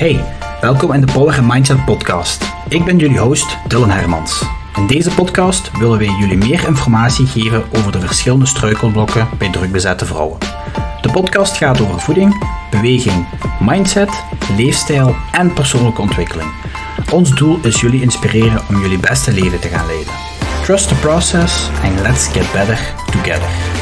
Hey, welkom in de Power Mindset Podcast. Ik ben jullie host Dylan Hermans. In deze podcast willen wij jullie meer informatie geven over de verschillende struikelblokken bij drukbezette vrouwen. De podcast gaat over voeding, beweging, mindset, leefstijl en persoonlijke ontwikkeling. Ons doel is jullie inspireren om jullie beste leven te gaan leiden. Trust the process and let's get better together.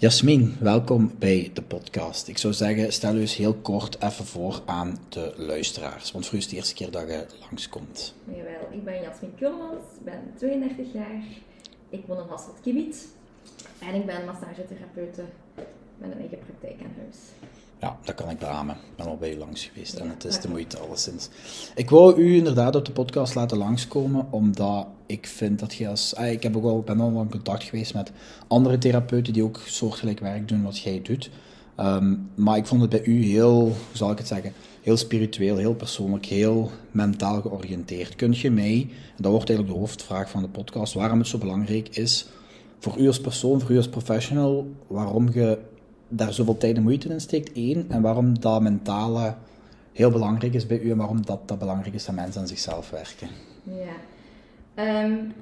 Jasmin, welkom bij de podcast. Ik zou zeggen, stel u eens heel kort even voor aan de luisteraars, want voor u is het de eerste keer dat je langskomt. Jawel, ik ben Jasmin Kulmans, ben 32 jaar, ik woon in Hasselt Kibiet en ik ben massagetherapeute met een eigen praktijk aan huis. Ja, dat kan ik beamen. Ik ben al bij u langs geweest en het is de moeite alleszins. Ik wou u inderdaad op de podcast laten langskomen, omdat ik vind dat je als... Ah, ik heb ook al, ben al in contact geweest met andere therapeuten die ook soortgelijk werk doen wat jij doet. Ehm, maar ik vond het bij u heel, hoe zal ik het zeggen, heel spiritueel, heel persoonlijk, heel mentaal georiënteerd. Kunt je mij, en dat wordt eigenlijk de hoofdvraag van de podcast, waarom het zo belangrijk is voor u als persoon, voor u als professional, waarom je daar zoveel tijd en moeite in steekt, één, en waarom dat mentale heel belangrijk is bij u en waarom dat, dat belangrijk is dat mensen aan zichzelf werken. Ja. Um,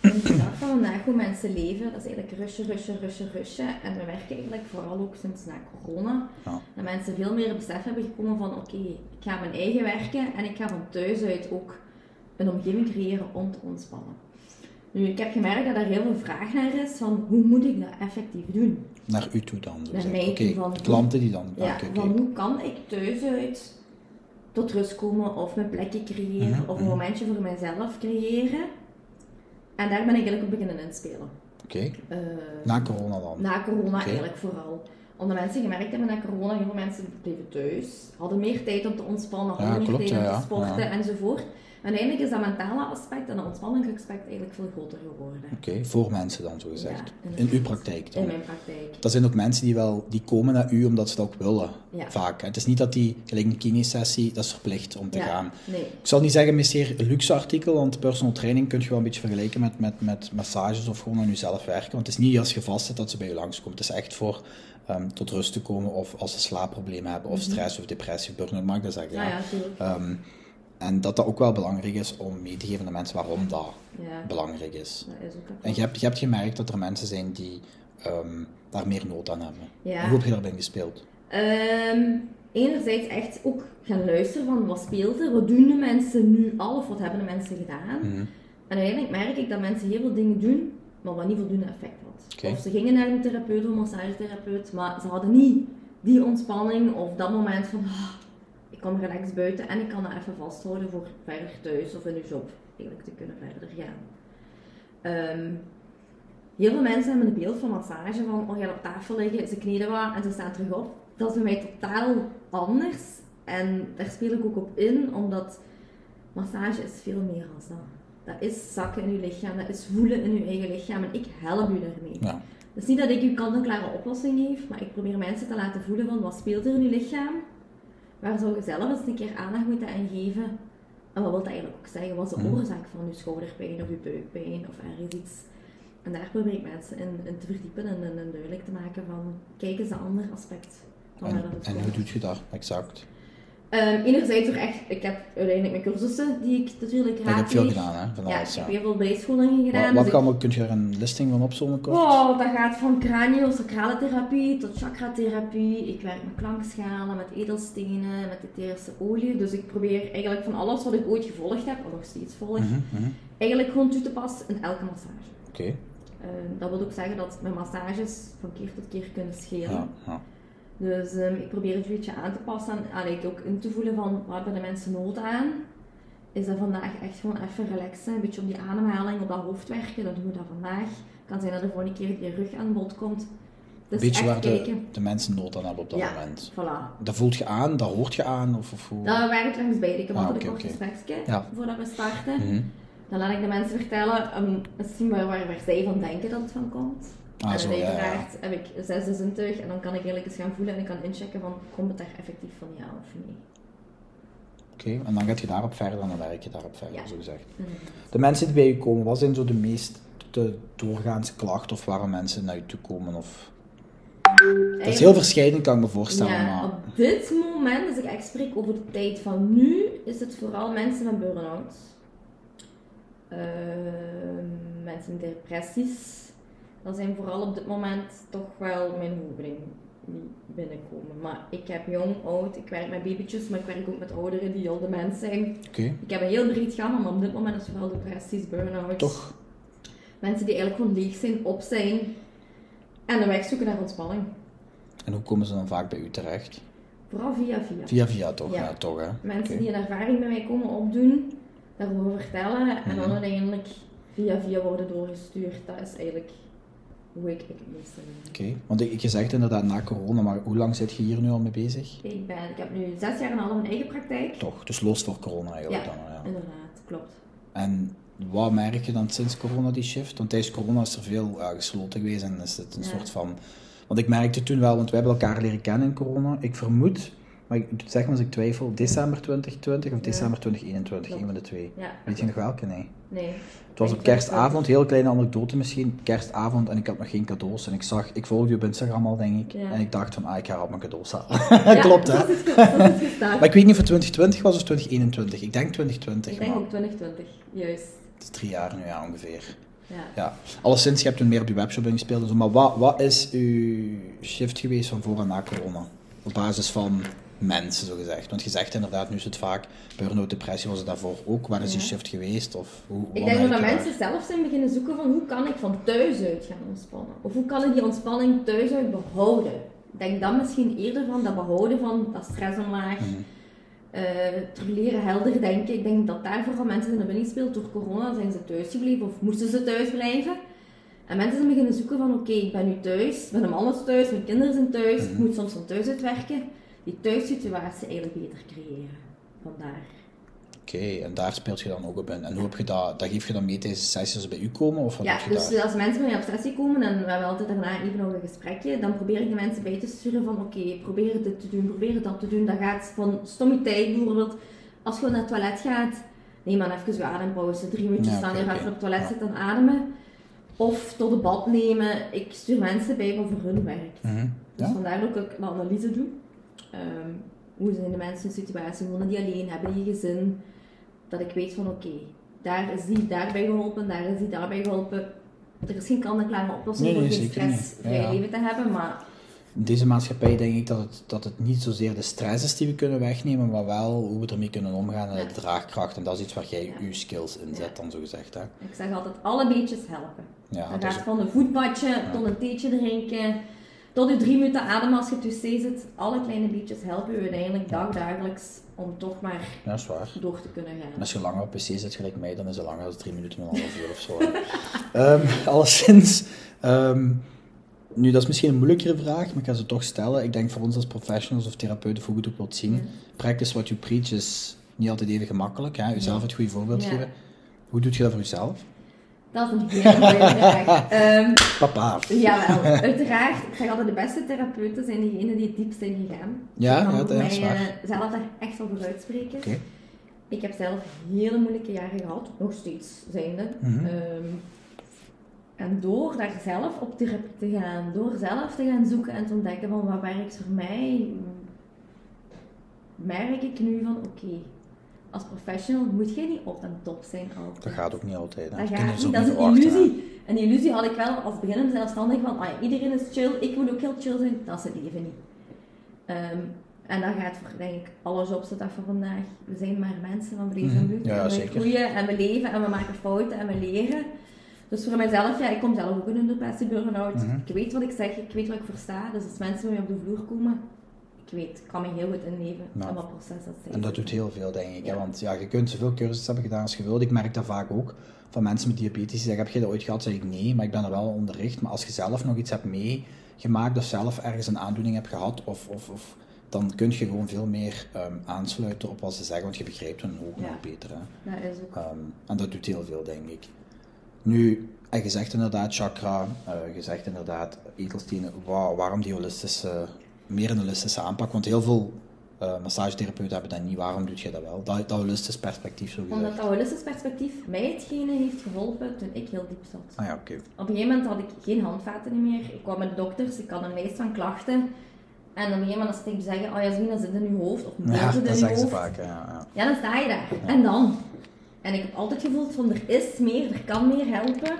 de dag van vandaag hoe mensen leven, dat is eigenlijk rushen, rushen, rushen, rushen. En we werken eigenlijk vooral ook sinds na corona. Ja. Dat mensen veel meer besef hebben gekomen van oké, ik ga mijn eigen werken en ik ga van thuis uit ook een omgeving creëren om te ontspannen. Nu, ik heb gemerkt dat er heel veel vraag naar is van hoe moet ik dat effectief doen? Naar u toe dan? Naar mij. Van, de klanten die dan... Ja, van hoe kan ik thuis uit tot rust komen of mijn plekje creëren mhm, of een mhm. momentje voor mijzelf creëren. En daar ben ik eigenlijk op beginnen inspelen. Oké. Uh, na corona dan? Na corona eigenlijk vooral. Omdat mensen gemerkt hebben na corona, heel veel mensen bleven thuis, hadden meer tijd om te ontspannen, hadden meer tijd om te sporten enzovoort. En uiteindelijk is dat mentale aspect en dat ontspanningsaspect eigenlijk veel groter geworden. Oké, voor mensen dan zo gezegd. in uw praktijk dan? In mijn praktijk. Dat zijn ook mensen die wel, die komen naar u omdat ze dat ook willen, ja. vaak. Het is niet dat die, gelijk een kinesessie, dat is verplicht om te gaan. Nee. Ik zal niet zeggen een luxe artikel, want personal training kun je wel een beetje vergelijken met, met, met massages of gewoon aan jezelf werken. Want het is niet als je vast zit dat ze bij je langskomt. Het is echt voor um, tot rust te komen of als ze slaapproblemen hebben of mhm. stress of depressie, burn-out, ik dat zeggen? Ja, ja, ja en dat dat ook wel belangrijk is om mee te geven aan mensen waarom dat belangrijk is. Dat is ook en je hebt, je hebt gemerkt dat er mensen zijn die um, daar meer nood aan hebben. Ja. Hoe heb je daarbij gespeeld? Um, enerzijds echt ook gaan luisteren van wat speelt er, wat doen de mensen nu al of wat hebben de mensen gedaan. Mhm. En uiteindelijk merk ik dat mensen heel veel dingen doen, maar wat niet voldoende effect had. Okay. Of ze gingen naar een therapeut of een massagetherapeut, maar ze hadden niet die ontspanning of dat moment van ah, kan relaxed buiten en ik kan dat even vasthouden voor verder thuis of in de job eigenlijk te kunnen verder gaan. Ehm, heel veel mensen hebben een beeld van massage van, oh, je gaat op tafel liggen, ze kneden wat en ze staan terug op. Dat is bij mij totaal anders en daar speel ik ook op in, omdat massage is veel meer dan dat. Dat is zakken in je lichaam, dat is voelen in je eigen lichaam en ik help u daarmee. Ja. Het is niet dat ik u kant-en-klare oplossing geef, maar ik probeer mensen te laten voelen van wat speelt er in je lichaam waar zou je zelf eens een keer aandacht moeten aan geven? En wat wil dat eigenlijk ook zeggen? Wat is de mhm. oorzaak van je schouderpijn of je buikpijn of ergens iets? En daar probeer ik mensen in, in te verdiepen en, en, duidelijk te maken van, kijk eens een ander aspect. Van en, en hoe doet je dat exact? Um, enerzijds door echt, ik heb uiteindelijk mijn cursussen die ik natuurlijk raad. Je hebt veel gedaan, hè? Van ja, ik heb heel veel bijscholingen gedaan. Wat, wat dus kun je er een listing van opzommen kort? Oh, dat gaat van craniosacrale therapie tot chakratherapie. Ik werk met klankschalen, met edelstenen, met etherische olie. Dus ik probeer eigenlijk van alles wat ik ooit gevolgd heb, of nog steeds volg, mm -hmm. eigenlijk gewoon toe te passen in elke massage. Oké. Okay. Uh, dat wil ook zeggen dat mijn massages van keer tot keer kunnen schelen. Ja, ja. Dus um, ik probeer het een beetje aan te passen en ook in te voelen van waar hebben de mensen nood aan. Is dat vandaag echt gewoon even relaxen, een beetje op die ademhaling, op dat hoofd werken, dan doen we dat vandaag. Het kan zijn dat de volgende keer je rug aan bod komt. Dus beetje waar de, de, mensen nood aan hebben op dat ja, moment. Voilà. Dat voelt je aan, dat hoort je aan? Of, of hoe? Dat werkt langs beide. Ik heb ah, altijd okay, een kort okay. ja. voordat we starten. Mm -hmm. Dan laat ik de mensen vertellen, um, misschien waar, waar, waar zij van denken dat het van komt. Ah, en zo, ja, ja. heb ik zesde zintuig en dan kan ik eigenlijk eens gaan voelen en ik kan inchecken van komt het daar effectief van ja of nee. Oké, okay, en dan gaat je daarop verder en dan werk je daarop verder, Ja. zo gezegd. Mhm. De mensen die bij je komen, wat zijn zo de meest de doorgaanse klachten of waarom mensen naar je toe komen? Of... Dat is heel verscheidend, kan ik me voorstellen. Ja, maar... op dit moment, als ik echt spreek over de tijd van nu, is het vooral mensen met burn-out. Ehm, mensen met depressies. Dat zijn vooral op dit moment toch wel mijn hoofdingen die binnenkomen. Maar ik heb jong, oud, ik werk met babytjes, maar ik werk ook met ouderen die al dement zijn. Oké, Ik heb een heel breed gamma, maar op dit moment is vooral depressies, burn-outs. toch? Mensen die eigenlijk gewoon leeg zijn, op zijn en een weg zoeken naar ontspanning. En hoe komen ze dan vaak bij u terecht? Vooral via via. Via via toch? Ja, Ja. toch hè? Mensen die een ervaring bij mij komen opdoen, daarover vertellen en dan Mhm. uiteindelijk via via worden doorgestuurd. Dat is eigenlijk hoe ik, ik het meeste. Oké, want ik- je zegt inderdaad na corona, maar hoe lang zit je hier nu al mee bezig? Ik, ben, ik heb nu zes jaar en een half een eigen praktijk. Toch, dus los voor corona eigenlijk Ja. dan. Ja. Inderdaad, klopt. En wat merk je dan sinds corona die shift? Want tijdens corona is er veel ja, gesloten geweest en is het een Ja. soort van... Want ik merkte toen wel, want we hebben elkaar leren kennen in corona. Ik vermoed, maar ik, zeg maar als ik twijfel, december 2020 of december 2021, Klopt. een van de twee. Weet je nog welke? Nee. Nee. Het was op kerstavond, heel kleine anekdote misschien. Kerstavond en ik had nog geen cadeaus. En ik zag, ik volgde je op Instagram al, denk ik. En ik dacht van, ah, ik ga op mijn cadeaus halen. Klopt, hè? Maar ik weet niet of het 2020 was of 2021. Ik denk 2020, Ik denk ook 2020, juist. het is drie jaar nu ja, ongeveer. Ja. Ja, alleszins, je hebt toen meer op je webshop ingespeeld en zo, maar wat, wat is uw shift geweest van voor en na corona? Op basis van mensen, zo gezegd. Want je zegt inderdaad, nu is het vaak, burn-out, depressie was het daarvoor ook. Waar is die shift geweest? Of hoe, Ik denk dat mensen zelf zijn beginnen zoeken van hoe kan ik van thuis uit gaan ontspannen? Of hoe kan ik die ontspanning thuis uit behouden? Ik denk dan misschien eerder van dat behouden van dat stressomlaag, Mhm. eh, terug leren helder denken. Ik denk dat daar vooral mensen in de binnen speelt. Door corona zijn ze thuis gebleven of moesten ze thuis blijven. En mensen zijn beginnen zoeken van oké, ik ben nu thuis, mijn man is thuis, mijn kinderen zijn thuis, ik Mhm. moet soms van thuis uit werken. Die thuissituatie eigenlijk beter creëren. Vandaar. Oké, en daar speelt je dan ook op in. En hoe heb je dat, dat geef je dan mee tijdens de sessies als ze bij u komen? Of Ja, dus daar? als mensen bij mij op sessie komen en we hebben altijd daarna even nog een gesprekje, dan probeer ik de mensen bij te sturen van oké, probeer dit te doen, probeer dat te doen. Dat gaat van stommiteit bijvoorbeeld. Als je gewoon naar het toilet gaat, neem dan even je adempauze, drie minuutjes Ja, staan, oké, je gaat op het toilet zitten ademen. Of tot een bad nemen. Ik stuur mensen bij wat voor hun werkt. Mhm. Dus Ja? vandaar ook dat ik een analyse doe. Ehm, hoe zijn de mensen in situatie? Wonen die alleen? Hebben die gezin? Dat ik weet van oké, daar is die daarbij geholpen, daar is die daarbij geholpen. Er is geen kant-en-klare oplossing Nee, nee, geen stressvrij Ja, ja. leven te hebben, maar In deze maatschappij denk ik dat het, dat het niet zozeer de stress is die we kunnen wegnemen, maar wel hoe we ermee kunnen omgaan en Ja. de draagkracht. En dat is iets waar jij je skills in zet, dan zo gezegd. Hè? ik zeg altijd alle beetjes helpen. Ja, dat dat is gaat van een voetbadje tot een theetje drinken, tot je drie minuten adem als je tussen zit. Alle kleine beetjes helpen je uiteindelijk dagdagelijks om toch maar ja, dat is waar. door te kunnen En gaan. als je langer op pc zit, gelijk mij, dan is het langer dan drie minuten en een half uur of zo. Ehm, alleszins, ehm, nu dat is misschien een moeilijkere vraag, maar ik ga ze toch stellen. Ik denk voor ons als professionals of therapeuten, hoe het ook wilt zien, Ja. practice what you preach is niet altijd even gemakkelijk. Hè? Jezelf het goede voorbeeld geven. Hoe doe je dat voor jezelf? Dat is een hele mooie vraag. Ehm, Papa. Jawel, uiteraard. Ik zeg altijd, de beste therapeuten zijn diegenen die het diepst zijn gegaan. Ja, ja, dat is waar. eh, zelf daar echt voor uitspreken. Ik heb zelf hele moeilijke jaren gehad, nog steeds zijnde. Ehm, en door daar zelf op therapie te gaan, door zelf te gaan zoeken en te ontdekken van wat werkt voor mij, merk ik nu van oké, als professional moet je niet op en top zijn altijd. Dat gaat ook niet altijd. Hè? Dat gaat niet, dat is een verwachten, hè. illusie. Een illusie had ik wel als beginnende zelfstandig van, ah ja, iedereen is chill, ik wil ook heel chill zijn. Dat is het leven niet. Ehm, en dat gaat voor, denk ik, alle jobs de dag van vandaag. We zijn maar mensen van vlees en Mhm. bloed. Ja, en we zeker. groeien en we leven en we maken fouten en we leren. Dus voor mijzelf, ja, ik kom zelf ook in een depressie burn-out. Mhm. Ik weet wat ik zeg, ik weet wat ik versta. Dus als mensen bij mij op de vloer komen, ik weet, ik kan me heel goed inleven Ja. aan wat proces dat zij En dat doet heel veel, denk ik. hè. Ja. Want ja, je kunt zoveel cursussen hebben gedaan als je wilt. Ik merk dat vaak ook van mensen met diabetes die zeggen, heb je dat ooit gehad? Zeg ik nee, maar ik ben er wel onderricht. Maar als je zelf nog iets hebt meegemaakt of zelf ergens een aandoening hebt gehad, of, of, of, dan kun je gewoon veel meer ehm, aansluiten op wat ze zeggen, want je begrijpt hun ook Ja. nog beter. Hè. Dat is ook. Ehm, en dat doet heel veel, denk ik. Nu, en je zegt inderdaad chakra, eh, je zegt inderdaad edelstenen, wa- waarom die holistische, meer een holistische aanpak? Want heel veel uh, massagetherapeuten hebben dat niet, waarom doe je dat wel? Dat, dat holistisch perspectief, zo. Omdat dat holistisch perspectief mij hetgene heeft geholpen toen ik heel diep zat. Ah ja, oké. Op een gegeven moment had ik geen handvaten meer. Ik kwam met de dokters, ik had een lijst van klachten. En op een gegeven moment als ik zeggen, oh Jasmina, zit in je hoofd, of ja, dat in zeggen ze vaak, ja. ja. Ja, dan sta je daar. En dan? En ik heb altijd gevoeld van, er is meer, er kan meer helpen.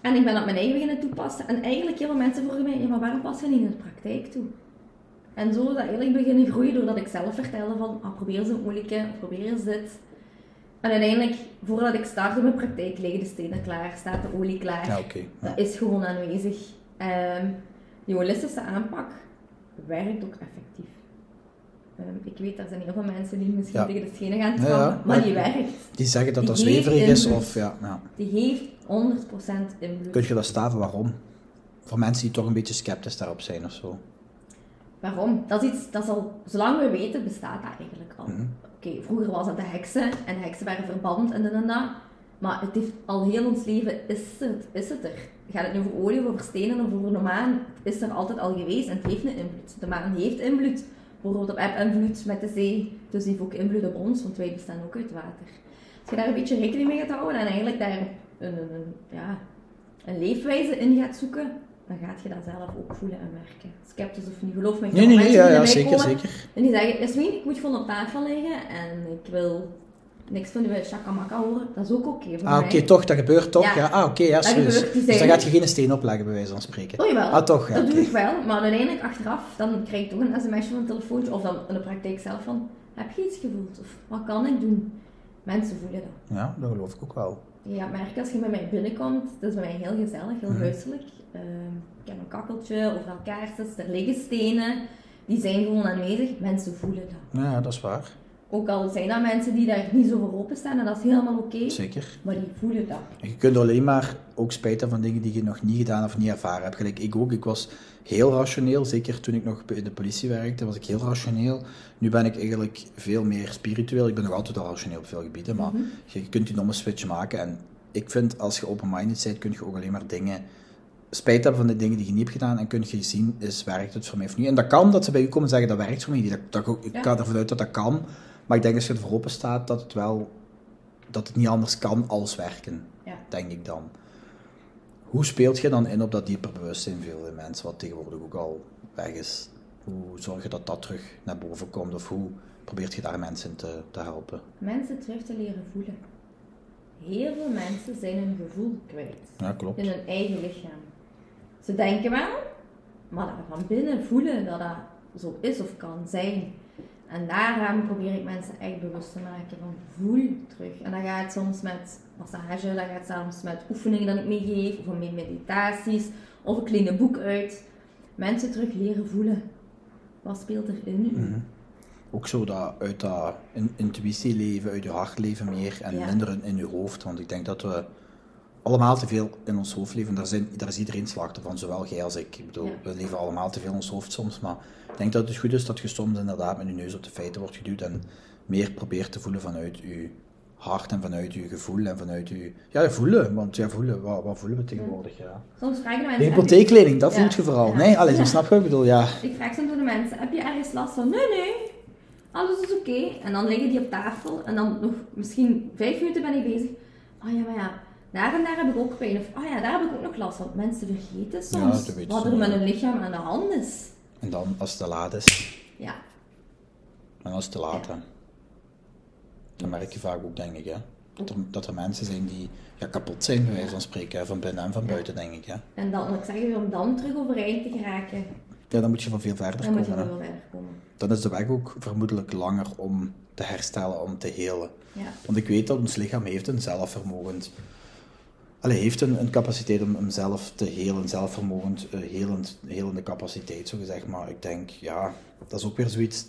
En ik ben dat mijn eigen beginnen toepassen. En eigenlijk heel veel mensen vroegen mij, ja, maar waarom pas je niet in de praktijk toe? En zo is dat eigenlijk beginnen groeien doordat ik zelf vertelde van, ah, probeer eens een of probeer eens dit. En uiteindelijk, voordat ik start in mijn praktijk, liggen de stenen klaar, staat de olie klaar. Ja. Dat is gewoon aanwezig. Ehm, die holistische aanpak werkt ook effectief. Ehm, ik weet, er zijn heel veel mensen die misschien Ja. tegen de schenen gaan trappen, maar die werkt. Die zeggen dat Die dat zweverig is, of ja, ja. Die heeft 100% invloed. Kun je dat staven, waarom? Voor mensen die toch een beetje sceptisch daarop zijn of zo. Waarom? Dat is iets, dat is al, zolang we weten, bestaat dat eigenlijk al. Mhm. Oké, vroeger was het de heksen en de heksen waren verband en dit en dat. Maar het heeft al heel ons leven, is het, is het er. Gaat het nu over olie, over stenen of over de maan? Het is er altijd al geweest en het heeft een invloed. De maan heeft invloed. Bijvoorbeeld op heb invloed met de zee. Dus die heeft ook invloed op ons, want wij bestaan ook uit water. Als je daar een beetje rekening mee gaat houden en eigenlijk daar een, een, een, ja, een leefwijze in gaat zoeken, dan gaat je dat zelf ook voelen en merken. Sceptisch of niet, geloof me. Nee, nee, nee, ja, zeker, komen zeker. En die zeggen, Jasmin, ik moet gewoon op tafel liggen en ik wil niks van uw shakamaka horen. Dat is ook oké voor Ah, mij. oké, toch, dat gebeurt toch? Ja. Ja, ah, oké, ja, Dat gebeurt, Dus dan gaat je geen steen opleggen, bij wijze van spreken. Oh jawel, Ah, toch, ja, dat doe ik wel. Maar uiteindelijk achteraf, dan krijg ik toch een sms'je van een telefoontje of dan in de praktijk zelf van, heb je iets gevoeld? Of wat kan ik doen? Mensen voelen dat. Ja, dat geloof ik ook wel. Je gaat merken als je bij mij binnenkomt, het is bij mij heel gezellig, heel huiselijk. Ehm, ik heb een kakkeltje, overal kaarsjes, er liggen stenen. Die zijn gewoon aanwezig. Mensen voelen dat. Ja, dat is waar. Ook al zijn dat mensen die daar niet zo voor openstaan en dat is helemaal oké. Zeker. Maar die voelen dat. Je kunt alleen maar ook spijt hebben van dingen die je nog niet gedaan of niet ervaren hebt. Gelijk ik ook. Ik was heel rationeel. Zeker toen ik nog bij de politie werkte, was ik heel rationeel. Nu ben ik eigenlijk veel meer spiritueel. Ik ben nog altijd al rationeel op veel gebieden, maar je kunt die domme switch maken. En ik vind, als je open-minded bent, kun je ook alleen maar dingen spijt hebben van de dingen die je niet hebt gedaan en kun je zien, is, werkt het voor mij of niet. En dat kan, dat ze bij u komen en zeggen, dat werkt voor mij niet. Dat, dat, ik- Ja. ga ervan uit dat dat kan. Maar ik denk als je ervoor open staat, dat het wel dat het niet anders kan als werken, Ja. denk ik dan. Hoe speelt je dan in op dat dieper bewustzijn veel mensen, wat tegenwoordig ook al weg is? Hoe zorg je dat dat terug naar boven komt? Of hoe probeert je daar mensen in te, te helpen? Mensen terug te leren voelen. Heel veel mensen zijn hun gevoel kwijt. Ja, klopt. In hun eigen lichaam. Ze denken wel, maar dat van binnen voelen dat dat zo is of kan zijn. En daarom probeer ik mensen echt bewust te maken van voel terug. En dat gaat soms met massage, dat gaat soms met oefeningen dat ik meegeef, of met meditaties, of een boek uit. Mensen terug leren voelen. Wat speelt er in? Mhm. Ook zo dat uit dat in, intuïtie leven, uit je hart leven meer en Ja. minder in, in je hoofd. Want ik denk dat we allemaal te veel in ons hoofd leven. Daar, zijn, daar is iedereen slachtoffer van, zowel jij als ik. Ik bedoel, Ja. we leven allemaal te veel in ons hoofd soms. Maar ik denk dat het goed is dat je soms inderdaad met je neus op de feiten wordt geduwd en meer probeert te voelen vanuit je hart en vanuit je gevoel en vanuit je... Ja, voelen. Want ja, voelen. Wat, wat voelen we tegenwoordig? Ja. Soms vragen mensen... hypotheeklening, dat Ja. voelt je vooral. Ja. Nee, alles, Ja. snap je ik bedoel? Ja. Ik vraag soms aan de mensen, heb je ergens last van? Nee, nee, alles is oké. En dan liggen die op tafel en dan nog misschien vijf minuten ben ik bezig. Oh ja, maar ja, daar en daar heb ik ook pijn. Of oh ja, daar heb ik ook nog last van. Mensen vergeten soms wat er met hun lichaam aan de hand is. En dan, als het te laat is, Ja, En als het te laat, hè. Dan merk je vaak ook, denk ik, hè. Dat er, dat er mensen zijn die ja, kapot zijn, bij wijze van spreken, hè, van binnen en van buiten, denk ik, hè. en dan, wat ik zeg je, om dan terug overeind te geraken, Ja, dan moet je van veel verder dan moet je komen, wel hè. verder komen. Dan is de weg ook vermoedelijk langer om te herstellen, om te helen. Ja. Want ik weet dat ons lichaam heeft een zelfvermogen. Allee, heeft een, een capaciteit om, om zelf te helen, zelfvermogend, eh, helend, helende capaciteit, zo gezegd. Maar ik denk, ja, dat is ook weer zoiets.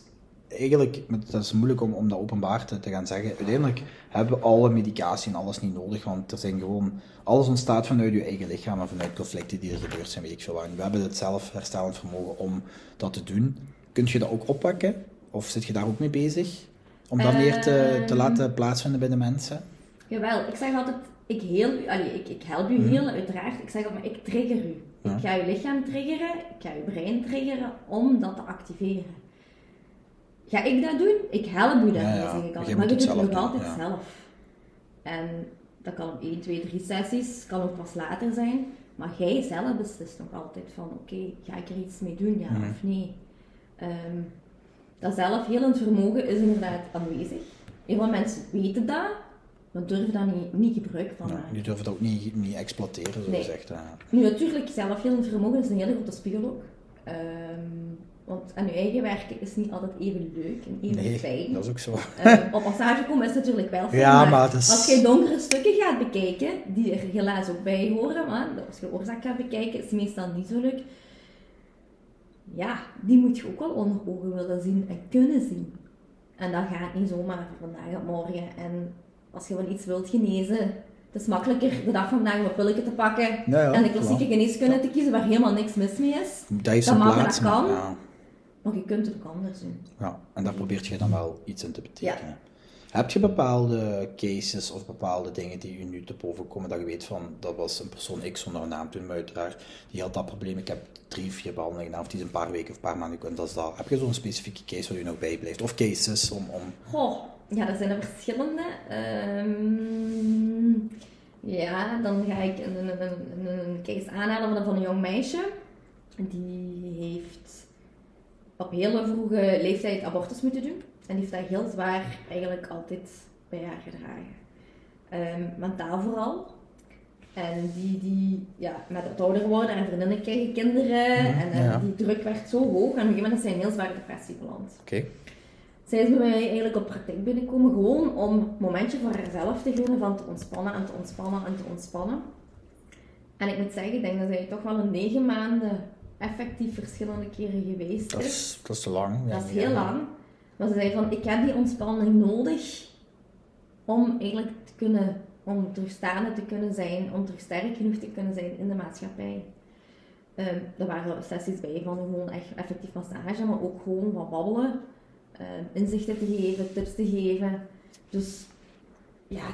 Eigenlijk, dat is moeilijk om, om dat openbaar te, te gaan zeggen. Uiteindelijk hebben we alle medicatie en alles niet nodig, want er zijn gewoon, alles ontstaat vanuit je eigen lichaam en vanuit conflicten die er gebeurd zijn, weet ik veel waar. En We hebben het zelfherstellend vermogen om dat te doen. Kun je dat ook oppakken? Of zit je daar ook mee bezig? Om dat meer te, te Ehm. laten plaatsvinden bij de mensen? Jawel, ik zeg altijd, ik heel allee, ik, ik help u heel, uiteraard. Ik zeg altijd, maar ik trigger u. Ja. Ik ga uw lichaam triggeren, ik ga uw brein triggeren om dat te activeren. ga ik dat doen? Ik help u daarmee, Ja, zeg ik Maar altijd. Maar je doet het nog altijd zelf. En dat kan op 1, 2, 3 sessies, kan ook pas later zijn. Maar jij zelf beslist nog altijd van, oké, ga ik er iets mee doen, ja Mhm. of nee? Ehm, dat zelfhelend vermogen is inderdaad aanwezig. Heel veel mensen weten dat, maar durven daar niet, niet gebruik van Ja, maken. die durven het ook niet, niet exploiteren, zo Nee. gezegd. ja. Nu natuurlijk, zelfhelend vermogen is een hele grote spiegel ook. Ehm, want aan je eigen werken is niet altijd even leuk en even Nee, fijn. dat is ook zo. Ehm, op massage komen is natuurlijk wel fijn, Ja, maar, maar dat is- als je donkere stukken gaat bekijken, die er helaas ook bij horen, maar als je oorzaak gaat bekijken, is het meestal niet zo leuk. Ja, die moet je ook wel onder ogen willen zien en kunnen zien. En dat gaat niet zomaar van vandaag op morgen. En als je van iets wilt genezen, het is makkelijker de dag van vandaag om een pilletje te pakken Ja, ja, en de klassieke geneeskunde te kiezen waar helemaal niks mis mee is. Dat is Dat een mag, plaats, dat kan. maar ja. Maar je kunt het ook anders doen. Ja, en daar probeert je dan wel iets in te betekenen. Heb je bepaalde cases of bepaalde dingen die je nu te boven komen dat je weet van dat was een persoon X zonder naam toen, maar uiteraard die had dat probleem. Ik heb drie, vier behandelingen gedaan, of die is een paar weken of een paar maanden en dat is dat. Heb je zo'n specifieke case waar je nog bijblijft? Of cases om, om Goh, ja, er zijn er verschillende. Ehm, ja, dan ga ik een, een, een, een case aanhalen van, een jong meisje. Die heeft op hele vroege leeftijd abortus moeten doen. En die heeft dat heel zwaar eigenlijk altijd bij haar gedragen. Ehm, mentaal vooral. En die, die ja, met het ouder worden en vriendinnen krijgen kinderen. Mhm, en en ja. die druk werd zo hoog. En op een gegeven moment is zij een heel zware depressie beland. Oké. Zij is bij mij eigenlijk op praktijk binnenkomen gewoon om een momentje voor haarzelf te gunnen van te ontspannen en te ontspannen en te ontspannen. En ik moet zeggen, ik denk dat zij toch wel een negen maanden effectief verschillende keren geweest Dat is. dat is te lang. Ja, Dat is ja. heel lang. Maar ze zei van, ik heb die ontspanning nodig om eigenlijk te kunnen, om terugstaande te kunnen zijn, om terug sterk genoeg te kunnen zijn in de maatschappij. Ehm er waren sessies bij van gewoon echt effectief massage, maar ook gewoon wat babbelen, inzichten te geven, tips te geven. Dus ja,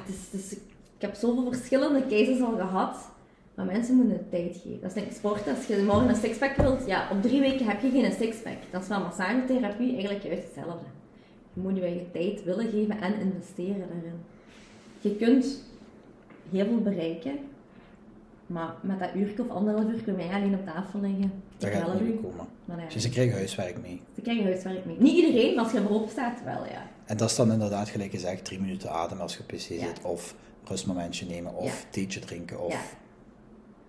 ik heb zoveel verschillende cases al gehad, maar mensen moeten tijd geven. Dat is ik sport. Als je morgen een sixpack wilt, ja, op drie weken heb je geen sixpack. Dat is wel massagetherapie eigenlijk juist hetzelfde. Je moet je eigen tijd willen geven en investeren daarin. Je kunt heel veel bereiken, maar met dat uurtje of anderhalf uur kun je alleen op tafel liggen. Daar Ik gaat het help niet komen. Dus ze krijgen huiswerk mee. ze krijgen huiswerk mee. Niet iedereen, maar als je erop staat, wel ja. En dat is dan inderdaad gelijk gezegd, drie minuten ademen als je op pc Ja. zit, of rustmomentje nemen, of theetje drinken, of... Ja.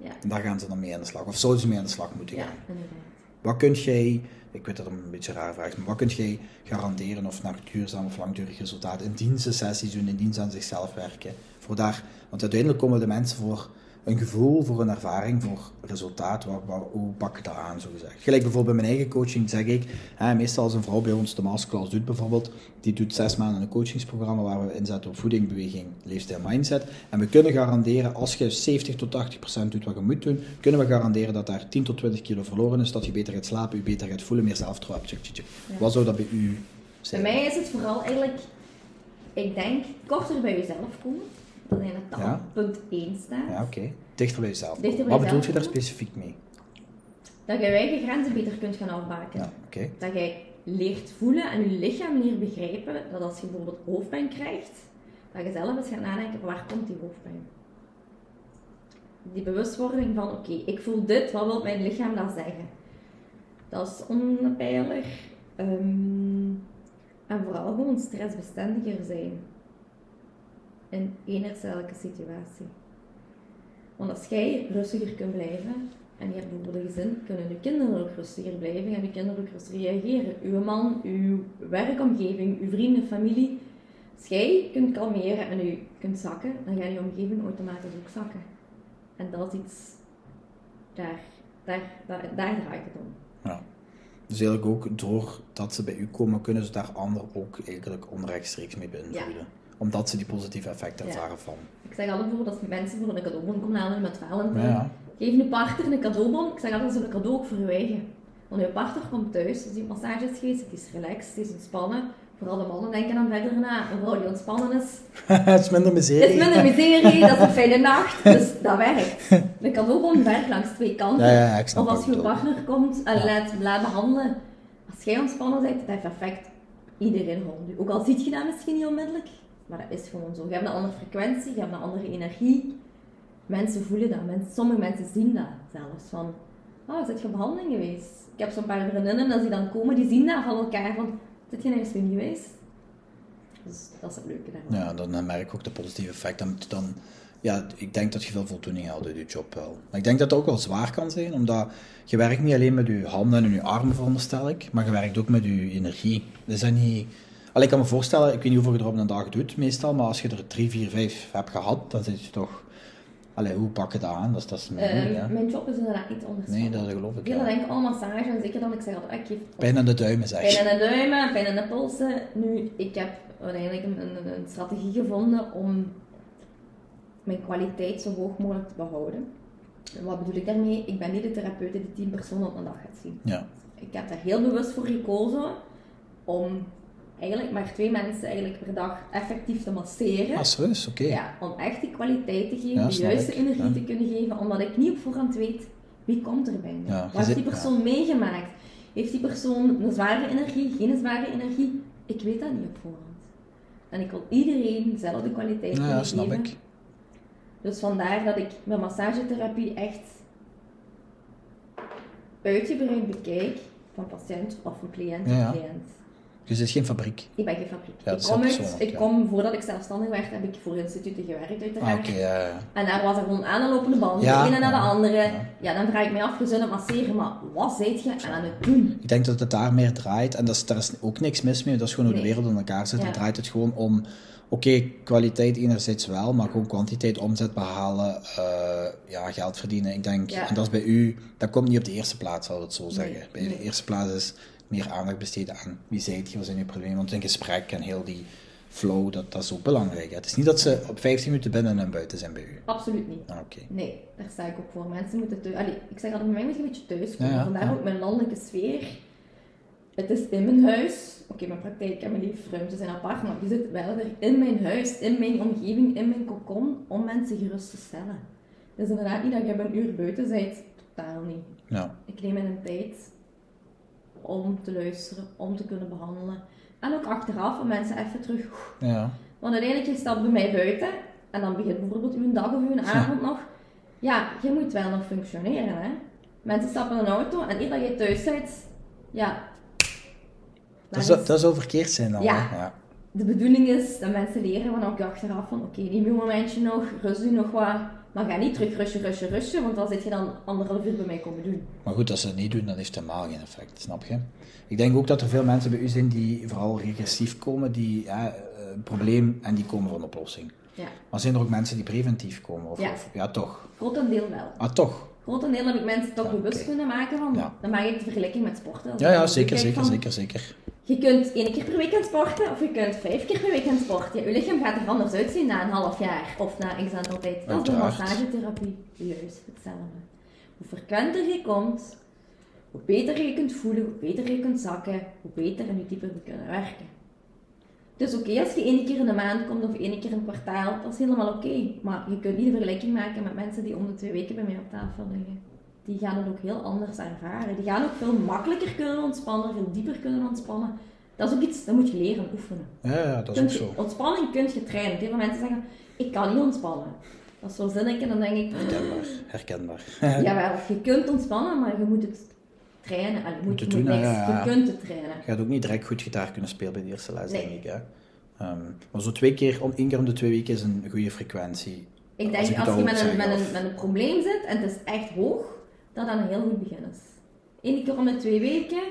Ja, En daar gaan ze dan mee aan de slag. Of zouden ze mee aan de slag moeten ja gaan? inderdaad. Wat kun jij, ik weet dat het een beetje raar vraag is, maar wat kun jij garanderen of naar duurzaam of langdurig resultaat in dienstsessies doen, in dienst aan zichzelf werken? Voor daar, want uiteindelijk komen de mensen voor een gevoel, voor een ervaring, voor resultaat. Waar, waar, hoe pak ik dat aan, zo gezegd? Gelijk bijvoorbeeld bij mijn eigen coaching zeg ik, hè, meestal als een vrouw bij ons de masterclass doet bijvoorbeeld, die doet zes maanden een coachingsprogramma waar we inzetten op voeding, beweging, leefstijl, mindset. En we kunnen garanderen, als je 70 tot 80 procent doet wat je moet doen, kunnen we garanderen dat daar 10 tot 20 kilo verloren is, dat je beter gaat slapen, je beter gaat voelen, meer zelfvertrouwen hebt. Wat zou dat bij u Bij zijn? mij is het vooral eigenlijk, ik denk, korter bij jezelf komen. Dat eigenlijk Ja. dan punt 1 staat. Ja, oké. Dichter bij jezelf. Dichter bij wat bedoelt je daar specifiek mee? Dat je je eigen grenzen beter kunt gaan afbaken. Ja, oké. Dat jij leert voelen en je lichaam leert begrijpen dat als je bijvoorbeeld hoofdpijn krijgt, dat je zelf eens gaat nadenken, waar komt die hoofdpijn? Die bewustwording van, oké, ik voel dit, wat wil mijn lichaam dan zeggen? Dat is onpijler. Ehm, en vooral gewoon stressbestendiger zijn. In enerzijdellijke situatie. Want als jij rustiger kunt blijven, en je hebt bijvoorbeeld een gezin, kunnen je kinderen ook rustiger blijven, gaan je kinderen ook rustiger reageren. Uw man, uw werkomgeving, uw vrienden, familie. Als jij kunt kalmeren en je kunt zakken, dan gaat je omgeving automatisch ook zakken. En dat is iets, daar, daar, daar, daar draait het om. Ja. Dus eigenlijk ook doordat ze bij u komen, kunnen ze daar anderen ook eigenlijk onrechtstreeks mee beïnvloeden. Omdat ze die positieve effecten Ja. ervaren van. Ik zeg altijd bijvoorbeeld als mensen voor een cadeaubon komen halen met Valentijn. Ja. Geef je partner een cadeaubon. Ik zeg altijd, is een cadeau ook eigen. Want je partner komt thuis, dus die massage is geweest, het is relaxed, het is ontspannen. Vooral de mannen denken dan verder na. Een vrouw die ontspannen is, het is minder miserie. het is minder miserie, dat is een fijne nacht. Dus dat werkt. Een cadeaubon werkt langs twee kanten. Ja, ja, of als je partner komt en Ja. laat, laat behandelen. Als jij ontspannen bent, dat heeft effect Iedereen u. Ook al ziet je dat misschien niet onmiddellijk, maar dat is gewoon zo. Je hebt een andere frequentie, je hebt een andere energie. Mensen voelen dat. Sommige mensen zien dat zelfs. Van, oh, zit je op behandeling geweest? Ik heb zo'n paar vriendinnen, als die dan komen, die zien dat van elkaar. Van, zit je nergens meer geweest? Dus dat is het leuke daarvan. Ja, dan merk ik ook de positieve effecten. Dan, ja, ik denk dat je veel voldoening haalt uit je job wel. Maar ik denk dat dat ook wel zwaar kan zijn, omdat je werkt niet alleen met je handen en je armen, veronderstel ik, maar je werkt ook met je energie. Is dat niet... Allee, ik kan me voorstellen, ik weet niet hoeveel je er op een dag doet meestal, maar als je er drie, vier, vijf hebt gehad, dan zit je toch... Allee, hoe pak je dat aan? Dat is, dat is mijn, Uh, ja. Mijn job is inderdaad niet anders. Nee, dat geloof ik. Velen Ja. denken allemaal massage en zeker dan ik zeg altijd, ah, ik geef Pijn aan de duimen, zeg pijn aan de duimen, pijn aan de polsen. Nu, ik heb uiteindelijk een, een, een strategie gevonden om mijn kwaliteit zo hoog mogelijk te behouden. En wat bedoel ik daarmee? Ik ben niet de therapeut die tien personen op een dag gaat zien. Ja. Ik heb daar heel bewust voor gekozen om eigenlijk maar twee mensen eigenlijk per dag effectief te masseren. Ah, serieus? Oké. Ja, om echt die kwaliteit te geven, Ja, de juiste ik, energie ja. te kunnen geven, omdat ik niet op voorhand weet wie komt er bij. Ja, Wat heeft die persoon meegemaakt? Heeft die persoon een zware energie, geen zware energie? Ik weet dat niet op voorhand. En ik wil iedereen dezelfde kwaliteit Nou ja, kunnen snap geven. ik. Dus vandaar dat ik mijn massagetherapie echt uitgebreid bekijk van patiënt of van cliënt tot cliënt. Je zit geen fabriek. Ik ben geen fabriek. Ja, ik is kom, uit, ik ja. kom, voordat ik zelfstandig werd, heb ik voor instituten gewerkt uiteraard. Ah, ja. En daar was er gewoon aan de lopende band, de ene na de andere. ja. Ja. dan vraag ik mij af, het masseren, maar wat zijt je aan het doen? Ik denk dat het daar meer draait, en dat is, daar is ook niks mis mee, dat is gewoon hoe de wereld in elkaar zit. Dan draait het gewoon om, oké, kwaliteit enerzijds wel, maar gewoon kwantiteit, omzet behalen, eh, ja, geld verdienen. Ik denk, Ja. en dat is bij u, dat komt niet op de eerste plaats, zal ik het zo Nee, zeggen. Bij de nee. eerste plaats is meer aandacht besteden aan wie zijt je, wat zijn je problemen, want een gesprek en heel die flow, dat, dat is ook belangrijk. hè. Het is niet dat ze op 15 minuten binnen en buiten zijn bij u. Absoluut niet. Ah. Nee, daar sta ik ook voor. Mensen moeten thuis... Allee, ik zeg altijd, bij mij moet je een beetje thuis komen. Ja, ja, Vandaar ja. ook mijn landelijke sfeer. Het is in mijn huis. Oké, mijn praktijk en mijn leefruimte zijn apart, maar die zit wel er in mijn huis, in mijn omgeving, in mijn kokon, om mensen gerust te stellen. Het is inderdaad niet dat je een uur buiten bent. Totaal niet. Ja. Ik neem mijn tijd om te luisteren, om te kunnen behandelen. En ook achteraf om mensen even terug... Ja. Want uiteindelijk, je staat bij mij buiten en dan begint bijvoorbeeld uw dag of uw avond nog. Ja, je moet wel nog functioneren, hè. Mensen stappen in een auto en eer dat je thuis bent, ja... Dat, is- dat zou verkeerd zijn dan, Ja. hè? ja. De bedoeling is dat mensen leren van ook achteraf van, oké, neem je momentje nog, rust u nog wat. Maar ga niet terug rushen, rushen, rushen, want dan zit je dan anderhalf uur bij mij komen doen. Maar goed, als ze het niet doen, dan heeft het helemaal geen effect, snap je? Ik denk ook dat er veel mensen bij u zijn die vooral regressief komen, die ja, eh, een probleem en die komen voor een oplossing. Ja, Maar zijn er ook mensen die preventief komen? Of, Ja. of- ja toch. grotendeel wel. Ah, toch? Grotendeel heb ik mensen toch Ja, bewust kunnen maken van, Ja. dan maak ik de vergelijking met sporten. Ja, ja, zeker, zeker, van, zeker, zeker. Je kunt één keer per weekend sporten of je kunt vijf keer per weekend sporten. Je lichaam gaat er anders uitzien na een half jaar of na x aantal tijd. Dat is de massagetherapie juist hetzelfde. Hoe frequenter je komt, hoe beter je kunt voelen, hoe beter je kunt zakken, hoe beter en hoe dieper we kunnen werken. Dus oké, als je één keer in de maand komt of één keer in een kwartaal, dat is helemaal oké. Maar je kunt niet de vergelijking maken met mensen die om de twee weken bij mij op tafel liggen. Die gaan het ook heel anders ervaren. Die gaan ook veel makkelijker kunnen ontspannen, veel dieper kunnen ontspannen. Dat is ook iets, dat moet je leren oefenen. Ja, ja, dat is Kunt ook je- zo. ontspanning kun je trainen. Heel veel mensen zeggen, ik kan niet ontspannen. Als zo zin ik en dan denk ik, Herkenbaar, herkenbaar. jawel, je kunt ontspannen, maar je moet het trainen. Je moet, Moet je het moet doen, niks, ja, ja, ja. je kunt het trainen. Je gaat ook niet direct goed gitaar kunnen spelen bij de eerste les, Nee. denk ik. Hè? Ehm, maar zo twee keer, om, één keer om de twee weken is een goede frequentie. Ik Als denk, ik als al je met een, met, een, met een probleem zit en het is echt hoog, dat dan een heel goed begin is. Eén keer om de twee weken,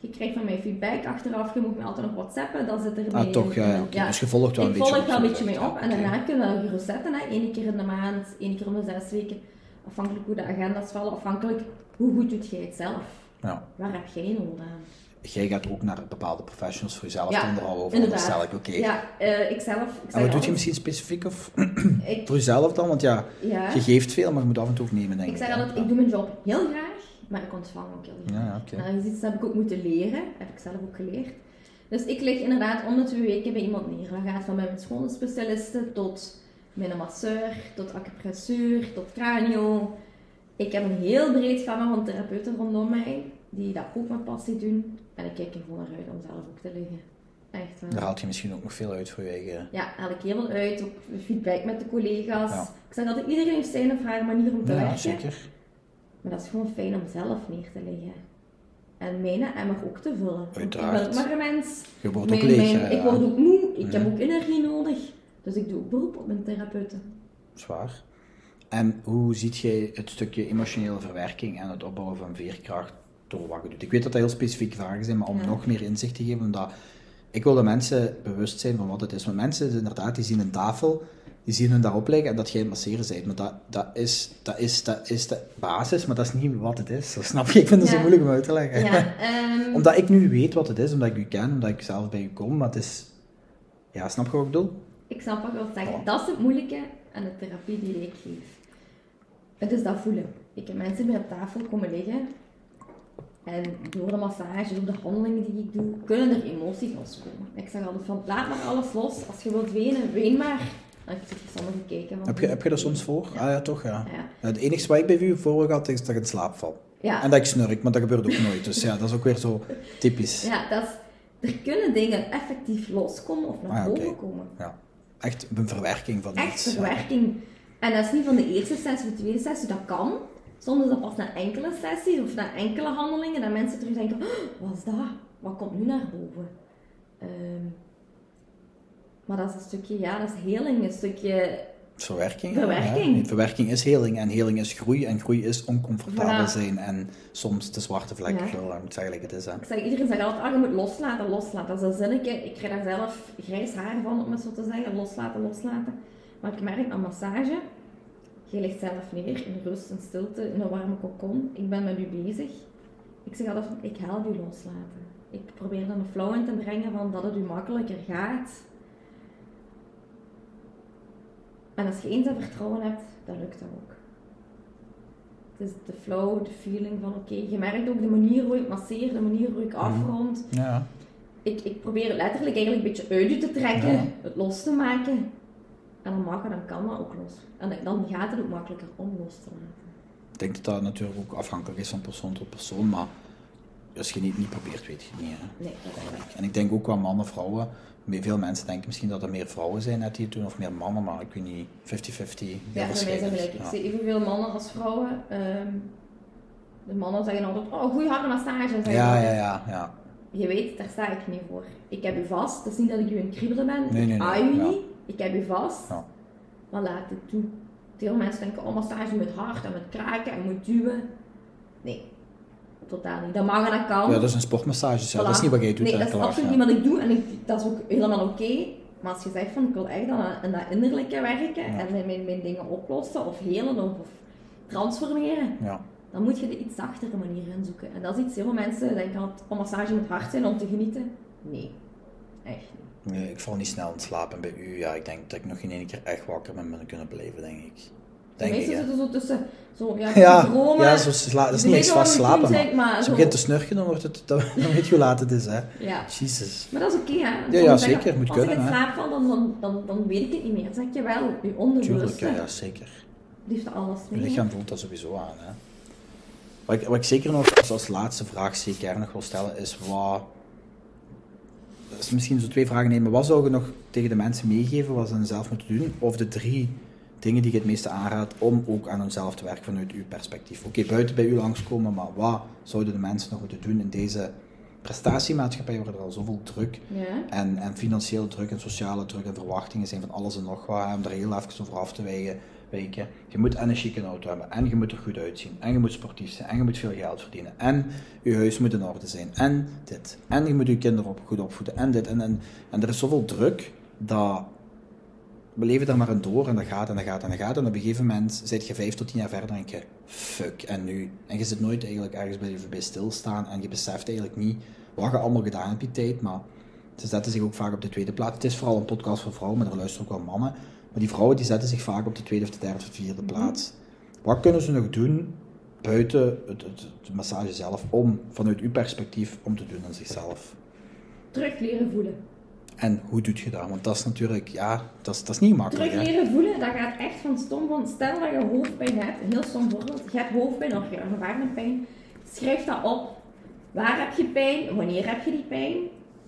je krijgt van mij feedback achteraf, je moet me altijd nog whatsappen, dan zit er Ah, toch, ja, ja, oké. Dus je volgt wel een ik beetje volg wel een beetje mee op Ja, en daarna kunnen we gerust zetten, hè. één keer in de maand, één keer om de zes weken, afhankelijk hoe de agenda's vallen, afhankelijk hoe goed doet jij het zelf. Ja. Waar heb jij nood aan? Jij gaat ook naar bepaalde professionals voor jezelf Ja, er al over, inderdaad. stel ik, oké. Ja, eh, ik zelf. Ik En wat doe je misschien specifiek of Ik, voor jezelf dan? Want ja, ja, je geeft veel, maar je moet af en toe ook nemen, denk ik ik. zeg altijd, ik doe mijn job heel graag, maar ik ontvang ook heel graag. Ja, oké. Nou, je ziet, dat heb ik ook moeten leren. Heb ik zelf ook geleerd. Dus ik lig inderdaad om de twee weken bij iemand neer. Dat gaat van mijn schoonheidsspecialiste tot mijn masseur, tot acupressuur, tot cranio. Ik heb een heel breed gamma van therapeuten rondom mij, die dat ook met passie doen. En ik kijk er gewoon naar uit om zelf ook te liggen. Echt waar. Daar haalt je misschien ook nog veel uit voor je eigen... Ja, haal ik heel veel uit. Ook feedback met de collega's. Ja. Ik zeg altijd, iedereen heeft zijn of haar manier om te Ja, werken. zeker. Maar dat is gewoon fijn om zelf neer te leggen. En mijn emmer ook te vullen. Want Ik ben Uiteraard. ook maar een mens. Je wordt ook leeg, mijn- ik word ook moe. Ik heb Mhm. ook energie nodig. Dus ik doe ook beroep op mijn therapeuten. Zwaar. En hoe ziet jij het stukje emotionele verwerking en het opbouwen van veerkracht door doet? Ik weet dat dat heel specifieke vragen zijn, maar om Ja. nog meer inzicht te geven, omdat ik wil dat mensen bewust zijn van wat het is. Want mensen, inderdaad, die zien een tafel, die zien hun daarop liggen en dat jij masseren bent. Maar dat, dat, is, dat, is, dat is de basis, maar dat is niet wat het is. Dat snap je? Ik vind het zo moeilijk om uit te leggen. Ja, ehm, omdat ik nu weet wat het is, omdat ik u ken, omdat ik zelf bij u kom, maar het is... Ja, snap je wat ik bedoel? ik snap wat wilt zeggen. Dat is het moeilijke aan de therapie die ik geef. Het is dat voelen. Ik heb mensen die op tafel komen liggen. En door de massage, door de handelingen die ik doe, kunnen er emoties loskomen. Ik zeg altijd van, laat maar alles los. Als je wilt wenen, ween maar. Zit samen gekeken. van- Heb je, heb je dat soms voor? Ja. Ah ja, toch, ja. Ja. Het enige wat ik bij u voor had, is dat ik in slaap val. Ja. En dat ik snurk, maar dat gebeurt ook nooit. Dus ja, dat is ook weer zo typisch. Ja, dat is, er kunnen dingen effectief loskomen of naar Ah, boven komen. Ja. Echt een verwerking van Echt iets. verwerking. En dat is niet van de eerste sessie of de tweede sessie, dat kan. Soms is dat pas na enkele sessies of na enkele handelingen dat mensen terug denken: "Oh, wat is dat? Wat komt nu naar boven? Ehm, maar dat is een stukje, ja, dat is heling, een stukje. Verwerking. Verwerking. Ja. Verwerking is heling en heling is groei en groei is oncomfortabel Voilà. zijn en soms de zwarte vlek. Ja. Ik zeggen, het is. Hè. Ik zeg, iedereen zegt altijd: ah, je moet loslaten, loslaten. Dat is een zinnetje. Ik krijg daar zelf grijs haar van, om het zo te zeggen: loslaten, loslaten. Maar ik merk aan massage, je ligt zelf neer in rust en stilte, in een warme kokon. Ik ben met u bezig. Ik zeg altijd: van, ik help u loslaten. Ik probeer dan een flow in te brengen van dat het u makkelijker gaat. En als je eens dat vertrouwen hebt, dan lukt dat ook. Het is de flow, de feeling van oké, je merkt ook de manier hoe ik masseer, de manier hoe ik afrond. Ja. Ik, ik probeer letterlijk eigenlijk een beetje uit je te trekken, Ja. het los te maken. En dan mag het, dan kan dat ook los. En dan gaat het ook makkelijker om los te laten. Ik denk dat dat natuurlijk ook afhankelijk is van persoon tot persoon, maar als je niet, niet probeert, weet je het niet. Hè. Nee, dat. En ik denk ook qua mannen, vrouwen. Veel mensen denken misschien dat er meer vrouwen zijn net die het doen, of meer mannen, maar ik weet niet, 50-50. heel Ja, voor mij zijn gelijk. Ik Ja. zie evenveel mannen als vrouwen. Ehm, de mannen zeggen altijd, oh, goeie harde massage. Ja, altijd. ja, ja, ja. Je weet, daar sta ik niet voor. Ik heb u vast. Het is niet dat ik u een kriebelen ben. Nee, nee, ik nee, aai u ja. niet. Ik heb u vast. Ja. Maar laat het toe. Veel mensen denken, oh, massage moet hard en moet kraken en moet duwen. Nee, totaal niet. Dat mag en dat kan. Ja, dat is een sportmassage, ja. dat is Voilà. niet wat jij doet. Nee, dat is absoluut ja. niet wat ik doe. En ik, dat is ook helemaal oké. Maar als je zegt van, ik wil echt aan, aan dat innerlijke werken Ja. en mijn, mijn, mijn dingen oplossen of helen of, of transformeren, Ja. dan moet je de iets zachtere manier in zoeken. En dat is iets, heel veel mensen denken een massage moet hard zijn om te genieten. Nee, echt niet. Nee, ik val niet snel in slaap en bij u, ja, ik denk dat ik nog in één keer echt wakker ben ben kunnen blijven, denk ik. De Denk ik, meesten hè. zitten zo tussen, zo, ja, Ja, dromen. ja zo sla, dat is Je niet eens vast je slapen, maar maar als je begint te snurken, dan, wordt het, dan, dan weet je hoe laat het is, hè. Ja. Jezus. Maar dat is oké, hè. ja, zeggen, zeker, moet Als kunnen, ik in slaap val, dan, dan, dan, dan weet ik het niet meer. Dan zeg je wel, je Tuurlijk, onderbewuste ja, ja, zeker. liefde alles Je mee. lichaam voelt dat sowieso aan, hè. Wat ik, wat ik zeker nog als, als laatste vraag zeker nog wil stellen, is wat... Is misschien zo twee vragen nemen. Wat zou je nog tegen de mensen meegeven wat ze dan zelf moeten doen? Of de drie dingen die je het meeste aanraadt om ook aan hunzelf te werken vanuit uw perspectief. Oké, buiten bij u langskomen, maar wat zouden de mensen nog moeten doen in deze prestatiemaatschappij waar er al zoveel druk Ja. en, en financiële druk en sociale druk en verwachtingen zijn van alles en nog wat, om daar heel even over af te wijken. Je moet en een chique auto hebben, en je moet er goed uitzien, en je moet sportief zijn, en je moet veel geld verdienen, en je huis moet in orde zijn, en dit. En je moet je kinderen goed opvoeden, en dit. En, en, en er is zoveel druk, dat we leven daar maar in door, en dat gaat, en dat gaat, en dat gaat. En op een gegeven moment zit je vijf tot tien jaar verder en je, fuck, en nu? En je zit nooit eigenlijk ergens bij, bij stilstaan, en je beseft eigenlijk niet wat je allemaal gedaan hebt die tijd, maar ze zetten zich ook vaak op de tweede plaats. Het is vooral een podcast voor vrouwen, maar er luisteren ook wel mannen. Maar die vrouwen die zetten zich vaak op de tweede of de derde of de vierde plaats. Wat kunnen ze nog doen buiten het, het, het massage zelf om, vanuit uw perspectief, om te doen aan zichzelf? Terug leren voelen. En hoe doet je dat? Want dat is natuurlijk, ja, dat is, dat is niet makkelijk. Terug Hè? leren voelen, dat gaat echt van stom van. Stel dat je hoofdpijn hebt, een heel stom voorbeeld. Je hebt hoofdpijn of je ervaart een pijn. Schrijf dat op. Waar heb je pijn? Wanneer heb je die pijn?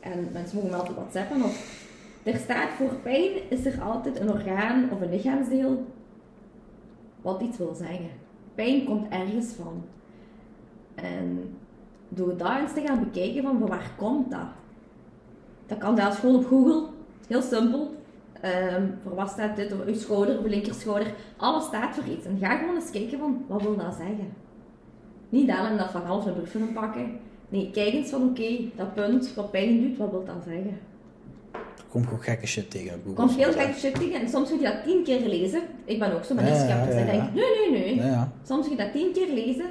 En mensen mogen me altijd whatsappen of... Er staat voor pijn is er altijd een orgaan of een lichaamsdeel wat iets wil zeggen. Pijn komt ergens van. En door dat eens te gaan bekijken van waar komt dat? Dat kan zelfs gewoon op Google. Heel simpel. Ehm, voor wat staat dit? Uw schouder, uw linkerschouder. Alles staat voor iets. En ga gewoon eens kijken van, wat wil dat zeggen? Niet dan en dat van half een brief pakken. Nee, kijk eens van, oké, dat punt wat pijn doet, wat wil dat zeggen? Komt gewoon gekke shit tegen op Google. Komt veel gekke shit tegen. En soms moet je dat tien keer lezen. Ik ben ook zo met Ja, ja, sceptisch. ja, En ja. denk, nee, nee, nee. Ja, ja, Soms moet je dat tien keer lezen.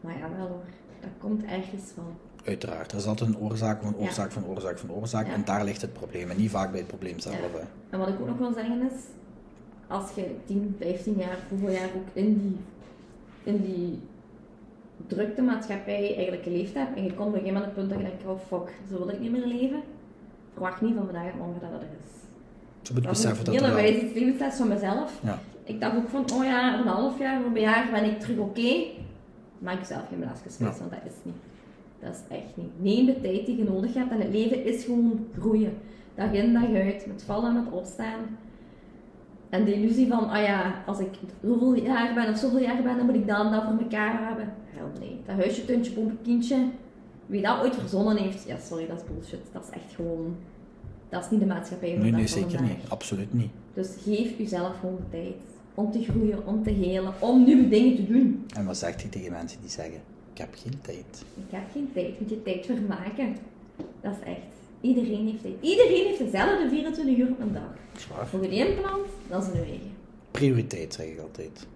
Maar ja, wel hoor. Dat komt ergens van. uiteraard. Er is altijd een oorzaak van oorzaak van oorzaak van oorzaak. En daar ligt het probleem. En niet vaak bij het probleem zelf. En wat ik ook nog wil zeggen is, als je 10, 15 jaar, hoeveel jaar ook in die, in die drukte maatschappij eigenlijk geleefd hebt, en je komt op een gegeven moment op het punt dat je denkt, oh fuck, zo wil ik niet meer leven, verwacht niet van vandaag op morgen dat het er is. Zo Dat is een dat hele wijze levensles van mezelf. Ja. Ik dacht ook van, oh ja, over een half jaar, over een jaar ben ik terug oké. Maar ik zelf geen Ja. want dat is niet. Dat is echt niet. Neem de tijd die je nodig hebt en het leven is gewoon groeien. Dag in, dag uit, met vallen en met opstaan. En de illusie van, ah ja, als ik zoveel jaar ben of zoveel jaar ben, dan moet ik dan dat voor elkaar hebben. Hel nee. Dat huisje, tuintje, bompje, kindje. Wie dat ooit verzonnen heeft, ja sorry, dat is bullshit. Dat is echt gewoon, dat is niet de maatschappij van Nee, nee, zeker vandaag. niet. Absoluut niet. Dus geef jezelf gewoon de tijd om te groeien, om te helen, om nieuwe dingen te doen. En wat zegt hij tegen mensen die zeggen, ik heb geen tijd? Ik heb geen tijd, moet je tijd vermaken. Dat is echt. Iedereen heeft tijd. Iedereen heeft dezelfde 24 uur op een dag. Zwaar. Hoe je die inplant, dat is een eigen. Prioriteit, zeg ik altijd.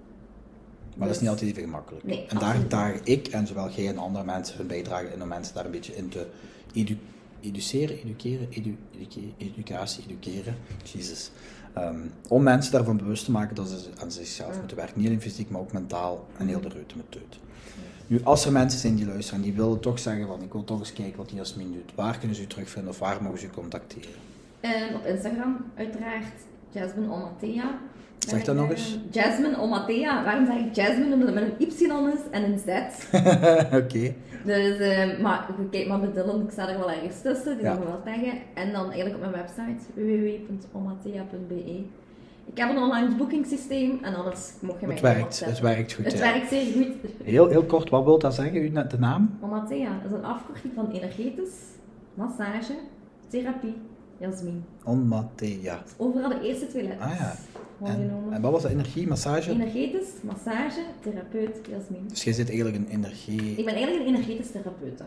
Maar dat is Dus- niet altijd even gemakkelijk. Nee, en daar daag ik en zowel jij en andere mensen hun bijdrage in om mensen daar een beetje in te edu educeren, educeren, edu educatie, educeren. Jezus. Ehm, om mensen daarvan bewust te maken dat ze aan zichzelf Ja. moeten werken. Niet alleen fysiek, maar ook mentaal en heel de ruimte met teut. Nu, als er mensen zijn die luisteren en die willen toch zeggen van ik wil toch eens kijken wat Jasmin doet. Waar kunnen ze u terugvinden of waar mogen ze u contacteren? En op Instagram, uiteraard, Jasmine Omatea. Zeg dat nog eens. Jasmine Omatea. Waarom zeg ik Jasmine? Omdat het met een Y is en een Z. Oké. Dus, eh, maar kijk maar met Dylan, ik sta er wel ergens tussen, die Ja. zal me wel zeggen. En dan eigenlijk op mijn website, www.omatea.be. Ik heb een online boekingssysteem en anders mocht je mij Het werkt, het werkt goed. Het ja. werkt zeer goed. Heel, heel kort, wat wil dat zeggen, u, de naam? Omatea is een afkorting van energetisch, massage, therapie, Jasmin. Onmatea. Overal de eerste twee letters. Ah ja. En, wat was dat? Energie, massage? Energetisch, massage, therapeut, Jasmin. Dus jij zit eigenlijk een energie... Ik ben eigenlijk een energetisch therapeute.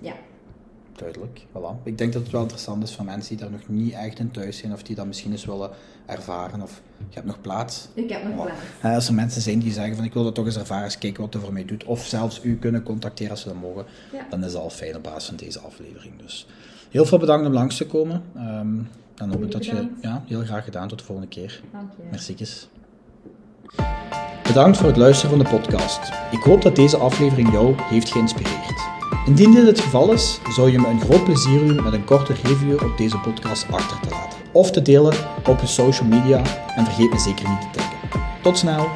Ja. Duidelijk, voilà. Ik denk dat het wel interessant is voor mensen die daar nog niet echt in thuis zijn of die dat misschien eens willen ervaren of je hebt nog plaats. Ik heb nog Voilà. plaats. Als er mensen zijn die zeggen van ik wil dat toch eens ervaren, eens kijken wat het voor mij doet, of zelfs u kunnen contacteren als ze dat mogen, Ja. dan is dat al fijn op basis van deze aflevering. Dus heel veel bedankt om langs te komen. Ehm dan hoop ik dat je... Ja, heel graag gedaan. Tot de volgende keer. Dank je. Merci. Bedankt voor het luisteren van de podcast. Ik hoop dat deze aflevering jou heeft geïnspireerd. Indien dit het geval is, zou je me een groot plezier doen met een korte review op deze podcast achter te laten. Of te delen op je social media en vergeet me zeker niet te taggen. Tot snel!